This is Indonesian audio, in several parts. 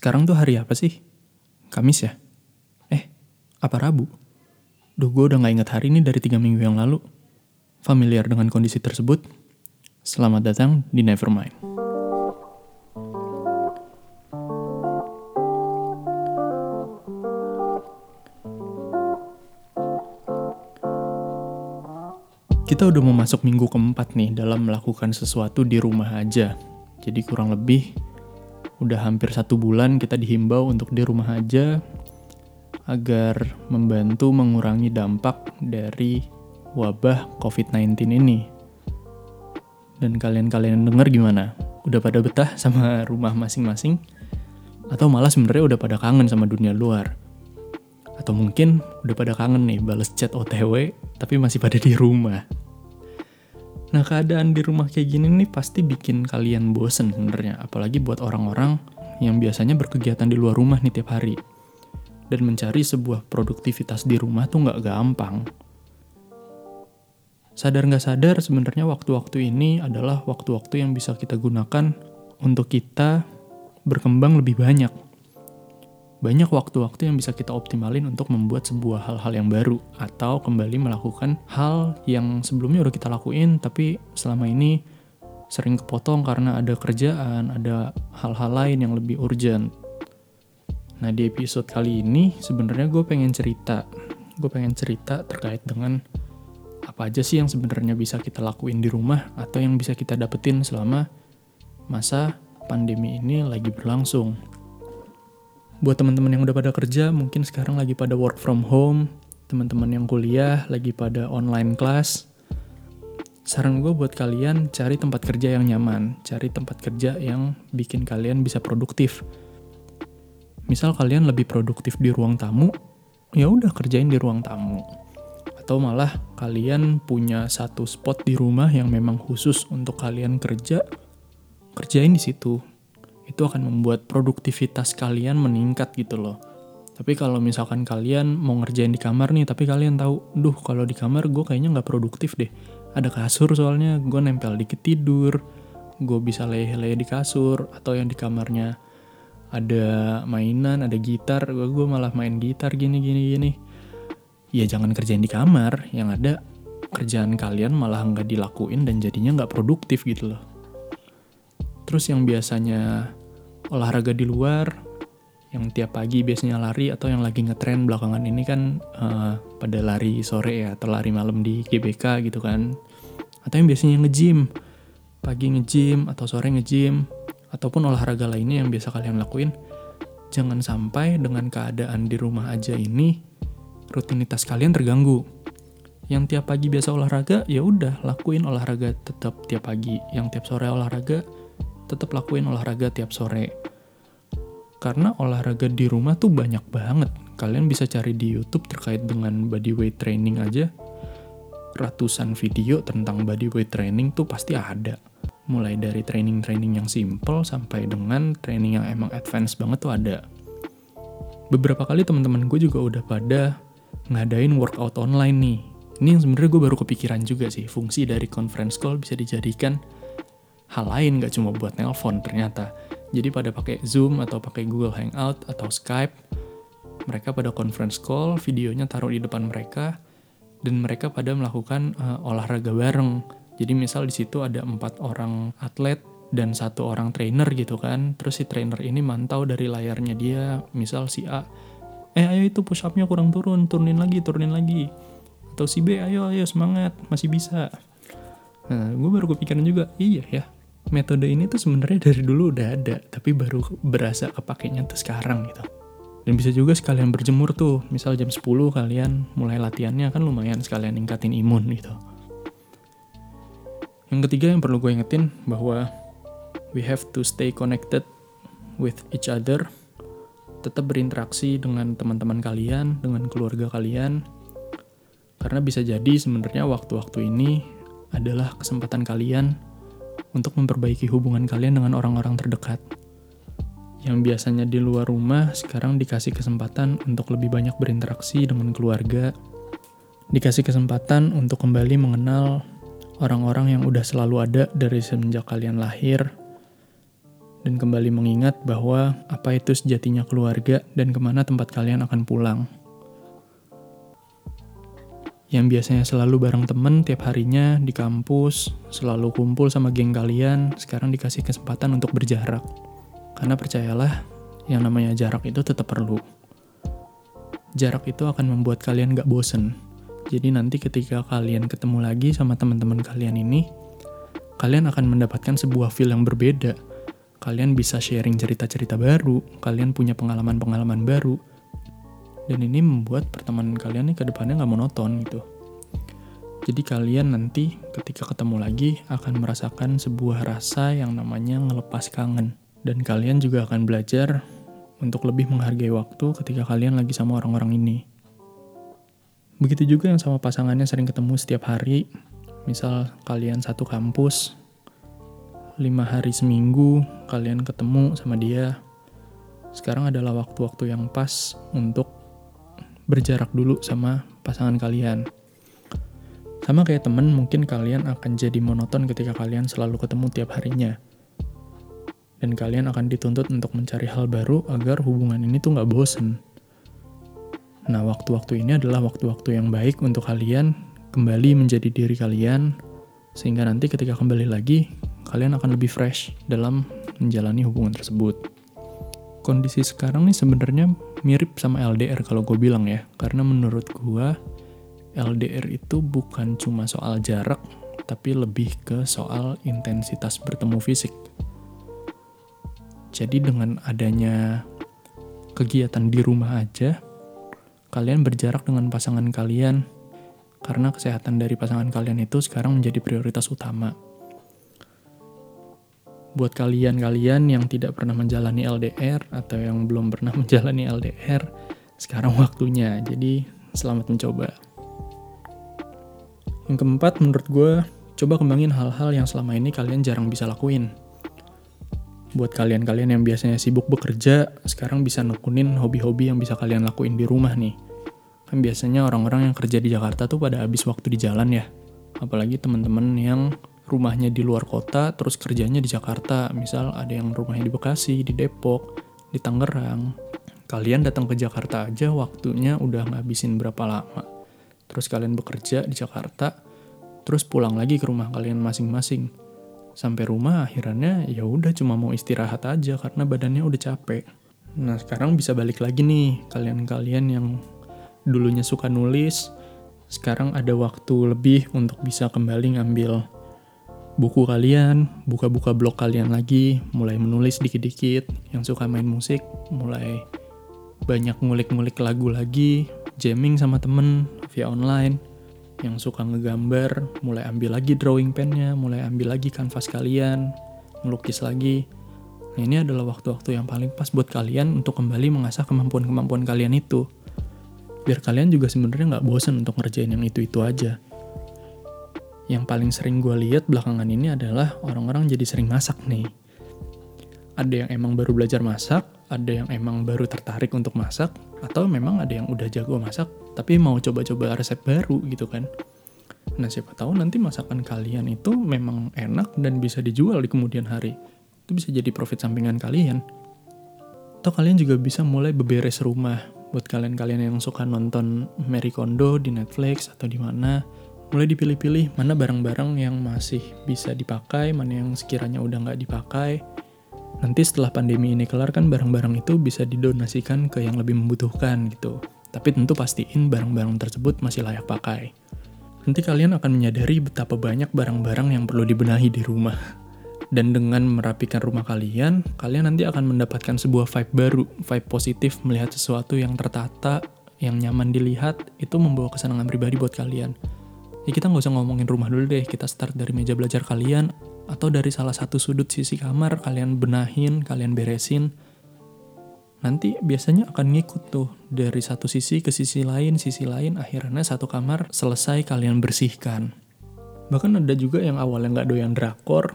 Sekarang tuh hari apa sih? Kamis ya? Eh, apa Rabu? Duh, gue udah gak inget hari ini dari tiga minggu yang lalu. Familiar dengan kondisi tersebut? Selamat datang di Nevermind. Kita udah mau masuk minggu keempat nih dalam melakukan sesuatu di rumah aja. Jadi kurang lebih udah hampir satu bulan kita dihimbau untuk di rumah aja agar membantu mengurangi dampak dari wabah COVID-19 ini. Dan kalian-kalian denger gimana? Udah pada betah sama rumah masing-masing? Atau malah sebenarnya udah pada kangen sama dunia luar? Atau mungkin udah pada kangen nih bales chat OTW tapi masih pada di rumah? Nah keadaan di rumah kayak gini nih pasti bikin kalian bosen sebenarnya, apalagi buat orang-orang yang biasanya berkegiatan di luar rumah nih tiap hari. Dan mencari sebuah produktivitas di rumah tuh nggak gampang. Sadar nggak sadar sebenarnya waktu-waktu ini adalah waktu-waktu yang bisa kita gunakan untuk kita berkembang lebih banyak banyak waktu-waktu yang bisa kita optimalin untuk membuat sebuah hal-hal yang baru atau kembali melakukan hal yang sebelumnya udah kita lakuin tapi selama ini sering kepotong karena ada kerjaan, ada hal-hal lain yang lebih urgent. Nah di episode kali ini sebenarnya gue pengen cerita, gue pengen cerita terkait dengan apa aja sih yang sebenarnya bisa kita lakuin di rumah atau yang bisa kita dapetin selama masa pandemi ini lagi berlangsung. Buat teman-teman yang udah pada kerja, mungkin sekarang lagi pada work from home, teman-teman yang kuliah lagi pada online class. Saran gue buat kalian cari tempat kerja yang nyaman, cari tempat kerja yang bikin kalian bisa produktif. Misal kalian lebih produktif di ruang tamu, ya udah kerjain di ruang tamu. Atau malah kalian punya satu spot di rumah yang memang khusus untuk kalian kerja, kerjain di situ itu akan membuat produktivitas kalian meningkat gitu loh. Tapi kalau misalkan kalian mau ngerjain di kamar nih, tapi kalian tahu, duh kalau di kamar gue kayaknya nggak produktif deh. Ada kasur soalnya, gue nempel dikit tidur, gue bisa leye-leye di kasur, atau yang di kamarnya ada mainan, ada gitar, gue, gue malah main gitar gini-gini gini. Ya jangan kerjain di kamar, yang ada kerjaan kalian malah nggak dilakuin dan jadinya nggak produktif gitu loh. Terus yang biasanya olahraga di luar yang tiap pagi biasanya lari atau yang lagi ngetren belakangan ini kan uh, pada lari sore ya atau lari malam di GBK gitu kan. Atau yang biasanya nge-gym pagi nge-gym atau sore nge-gym ataupun olahraga lainnya yang biasa kalian lakuin. Jangan sampai dengan keadaan di rumah aja ini rutinitas kalian terganggu. Yang tiap pagi biasa olahraga ya udah lakuin olahraga tetap tiap pagi. Yang tiap sore olahraga tetap lakuin olahraga tiap sore. Karena olahraga di rumah tuh banyak banget. Kalian bisa cari di YouTube terkait dengan bodyweight training aja. Ratusan video tentang bodyweight training tuh pasti ada. Mulai dari training-training yang simple sampai dengan training yang emang advance banget tuh ada. Beberapa kali teman-teman gue juga udah pada ngadain workout online nih. Ini yang sebenarnya gue baru kepikiran juga sih, fungsi dari conference call bisa dijadikan hal lain gak cuma buat nelpon ternyata. Jadi pada pakai Zoom atau pakai Google Hangout atau Skype, mereka pada conference call, videonya taruh di depan mereka, dan mereka pada melakukan uh, olahraga bareng. Jadi misal di situ ada empat orang atlet dan satu orang trainer gitu kan. Terus si trainer ini mantau dari layarnya dia, misal si A, eh ayo itu push upnya kurang turun, turunin lagi, turunin lagi. Atau si B, ayo ayo semangat, masih bisa. Nah, gue baru kepikiran juga, iya ya, metode ini tuh sebenarnya dari dulu udah ada, tapi baru berasa kepakainya tuh sekarang gitu. Dan bisa juga sekalian berjemur tuh, misal jam 10 kalian mulai latihannya kan lumayan sekalian ningkatin imun gitu. Yang ketiga yang perlu gue ingetin bahwa we have to stay connected with each other. Tetap berinteraksi dengan teman-teman kalian, dengan keluarga kalian. Karena bisa jadi sebenarnya waktu-waktu ini adalah kesempatan kalian untuk memperbaiki hubungan kalian dengan orang-orang terdekat. Yang biasanya di luar rumah, sekarang dikasih kesempatan untuk lebih banyak berinteraksi dengan keluarga, dikasih kesempatan untuk kembali mengenal orang-orang yang udah selalu ada dari semenjak kalian lahir, dan kembali mengingat bahwa apa itu sejatinya keluarga dan ke mana tempat kalian akan pulang. Yang biasanya selalu bareng temen tiap harinya di kampus, selalu kumpul sama geng kalian, sekarang dikasih kesempatan untuk berjarak. Karena percayalah, yang namanya jarak itu tetap perlu. Jarak itu akan membuat kalian gak bosen. Jadi nanti ketika kalian ketemu lagi sama teman-teman kalian ini, kalian akan mendapatkan sebuah feel yang berbeda, kalian bisa sharing cerita-cerita baru, kalian punya pengalaman-pengalaman baru, dan ini membuat pertemanan kalian nih ke depannya nggak monoton gitu. Jadi kalian nanti ketika ketemu lagi akan merasakan sebuah rasa yang namanya ngelepas kangen. Dan kalian juga akan belajar untuk lebih menghargai waktu ketika kalian lagi sama orang-orang ini. Begitu juga yang sama pasangannya sering ketemu setiap hari. Misal kalian satu kampus, lima hari seminggu kalian ketemu sama dia, sekarang adalah waktu-waktu yang pas untuk berjarak dulu sama pasangan kalian. Sama kayak temen, mungkin kalian akan jadi monoton ketika kalian selalu ketemu tiap harinya. Dan kalian akan dituntut untuk mencari hal baru agar hubungan ini tuh nggak bosen. Nah, waktu-waktu ini adalah waktu-waktu yang baik untuk kalian kembali menjadi diri kalian, sehingga nanti ketika kembali lagi, kalian akan lebih fresh dalam menjalani hubungan tersebut. Kondisi sekarang nih sebenarnya mirip sama LDR kalau gue bilang ya, karena menurut gue LDR itu bukan cuma soal jarak, tapi lebih ke soal intensitas bertemu fisik. Jadi dengan adanya kegiatan di rumah aja, kalian berjarak dengan pasangan kalian, karena kesehatan dari pasangan kalian itu sekarang menjadi prioritas utama buat kalian-kalian yang tidak pernah menjalani LDR atau yang belum pernah menjalani LDR, sekarang waktunya. Jadi, selamat mencoba. Yang keempat, menurut gue, coba kembangin hal-hal yang selama ini kalian jarang bisa lakuin. Buat kalian-kalian yang biasanya sibuk bekerja, sekarang bisa nekunin hobi-hobi yang bisa kalian lakuin di rumah nih. Kan biasanya orang-orang yang kerja di Jakarta tuh pada habis waktu di jalan ya. Apalagi teman-teman yang rumahnya di luar kota terus kerjanya di Jakarta. Misal ada yang rumahnya di Bekasi di Depok di Tangerang. Kalian datang ke Jakarta aja waktunya udah ngabisin berapa lama. Terus kalian bekerja di Jakarta terus pulang lagi ke rumah kalian masing-masing. Sampai rumah akhirnya ya udah cuma mau istirahat aja karena badannya udah capek. Nah sekarang bisa balik lagi nih kalian-kalian yang dulunya suka nulis sekarang ada waktu lebih untuk bisa kembali ngambil buku kalian, buka-buka blog kalian lagi, mulai menulis dikit-dikit, yang suka main musik, mulai banyak ngulik-ngulik lagu lagi, jamming sama temen via online, yang suka ngegambar, mulai ambil lagi drawing pennya, mulai ambil lagi kanvas kalian, melukis lagi. Nah ini adalah waktu-waktu yang paling pas buat kalian untuk kembali mengasah kemampuan-kemampuan kalian itu. Biar kalian juga sebenarnya nggak bosen untuk ngerjain yang itu-itu aja yang paling sering gue lihat belakangan ini adalah orang-orang jadi sering masak nih. Ada yang emang baru belajar masak, ada yang emang baru tertarik untuk masak, atau memang ada yang udah jago masak, tapi mau coba-coba resep baru gitu kan. Nah siapa tahu nanti masakan kalian itu memang enak dan bisa dijual di kemudian hari. Itu bisa jadi profit sampingan kalian. Atau kalian juga bisa mulai beberes rumah. Buat kalian-kalian yang suka nonton Mary Kondo di Netflix atau di mana, mulai dipilih-pilih mana barang-barang yang masih bisa dipakai, mana yang sekiranya udah nggak dipakai. Nanti setelah pandemi ini kelar kan barang-barang itu bisa didonasikan ke yang lebih membutuhkan gitu. Tapi tentu pastiin barang-barang tersebut masih layak pakai. Nanti kalian akan menyadari betapa banyak barang-barang yang perlu dibenahi di rumah. Dan dengan merapikan rumah kalian, kalian nanti akan mendapatkan sebuah vibe baru, vibe positif melihat sesuatu yang tertata, yang nyaman dilihat, itu membawa kesenangan pribadi buat kalian ya kita nggak usah ngomongin rumah dulu deh, kita start dari meja belajar kalian, atau dari salah satu sudut sisi kamar, kalian benahin, kalian beresin, nanti biasanya akan ngikut tuh dari satu sisi ke sisi lain, sisi lain, akhirnya satu kamar selesai kalian bersihkan. Bahkan ada juga yang awalnya nggak doyan drakor,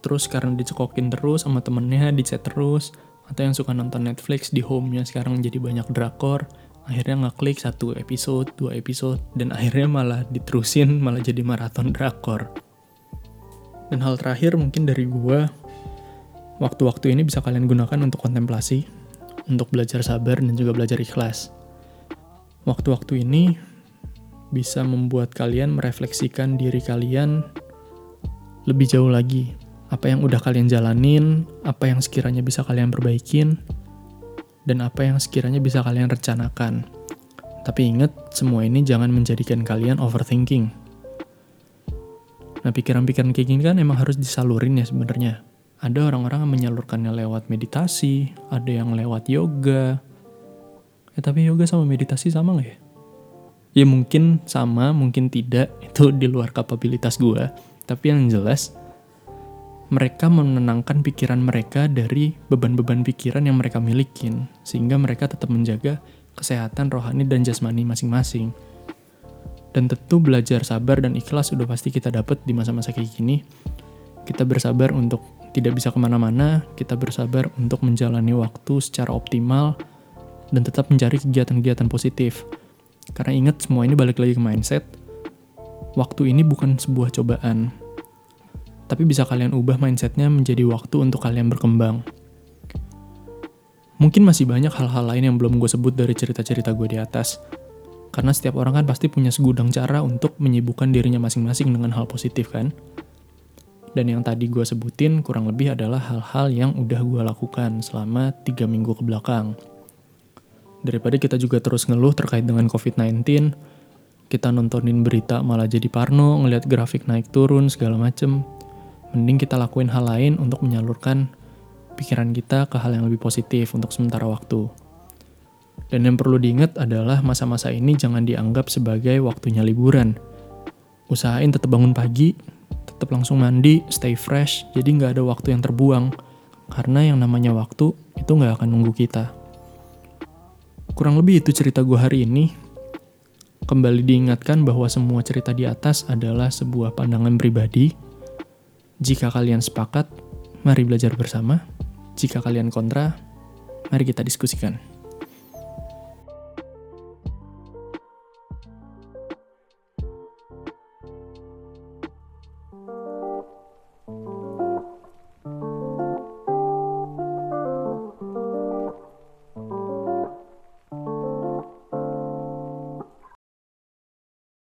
terus karena dicekokin terus sama temennya, dicet terus, atau yang suka nonton Netflix di home-nya sekarang jadi banyak drakor, akhirnya ngeklik satu episode, dua episode, dan akhirnya malah diterusin, malah jadi maraton drakor. Dan hal terakhir mungkin dari gue, Waktu-waktu ini bisa kalian gunakan untuk kontemplasi, untuk belajar sabar dan juga belajar ikhlas. Waktu-waktu ini bisa membuat kalian merefleksikan diri kalian lebih jauh lagi. Apa yang udah kalian jalanin, apa yang sekiranya bisa kalian perbaikin, dan apa yang sekiranya bisa kalian rencanakan. Tapi ingat, semua ini jangan menjadikan kalian overthinking. Nah, pikiran-pikiran kayak gini kan emang harus disalurin ya sebenarnya. Ada orang-orang yang menyalurkannya lewat meditasi, ada yang lewat yoga. Ya, tapi yoga sama meditasi sama gak ya? Ya mungkin sama, mungkin tidak. Itu di luar kapabilitas gue. Tapi yang jelas, mereka menenangkan pikiran mereka dari beban-beban pikiran yang mereka milikin, sehingga mereka tetap menjaga kesehatan rohani dan jasmani masing-masing. Dan tentu belajar sabar dan ikhlas sudah pasti kita dapat di masa-masa kayak gini. Kita bersabar untuk tidak bisa ke mana-mana, kita bersabar untuk menjalani waktu secara optimal, dan tetap mencari kegiatan-kegiatan positif. Karena ingat semua ini balik lagi ke mindset, waktu ini bukan sebuah cobaan, tapi bisa kalian ubah mindsetnya menjadi waktu untuk kalian berkembang. Mungkin masih banyak hal-hal lain yang belum gue sebut dari cerita-cerita gue di atas, karena setiap orang kan pasti punya segudang cara untuk menyibukkan dirinya masing-masing dengan hal positif kan. Dan yang tadi gue sebutin kurang lebih adalah hal-hal yang udah gue lakukan selama 3 minggu ke belakang. Daripada kita juga terus ngeluh terkait dengan COVID-19, kita nontonin berita malah jadi parno, ngeliat grafik naik turun segala macem, mending kita lakuin hal lain untuk menyalurkan pikiran kita ke hal yang lebih positif untuk sementara waktu. Dan yang perlu diingat adalah masa-masa ini jangan dianggap sebagai waktunya liburan. Usahain tetap bangun pagi, tetap langsung mandi, stay fresh, jadi nggak ada waktu yang terbuang. Karena yang namanya waktu itu nggak akan nunggu kita. Kurang lebih itu cerita gue hari ini. Kembali diingatkan bahwa semua cerita di atas adalah sebuah pandangan pribadi jika kalian sepakat, mari belajar bersama. Jika kalian kontra, mari kita diskusikan.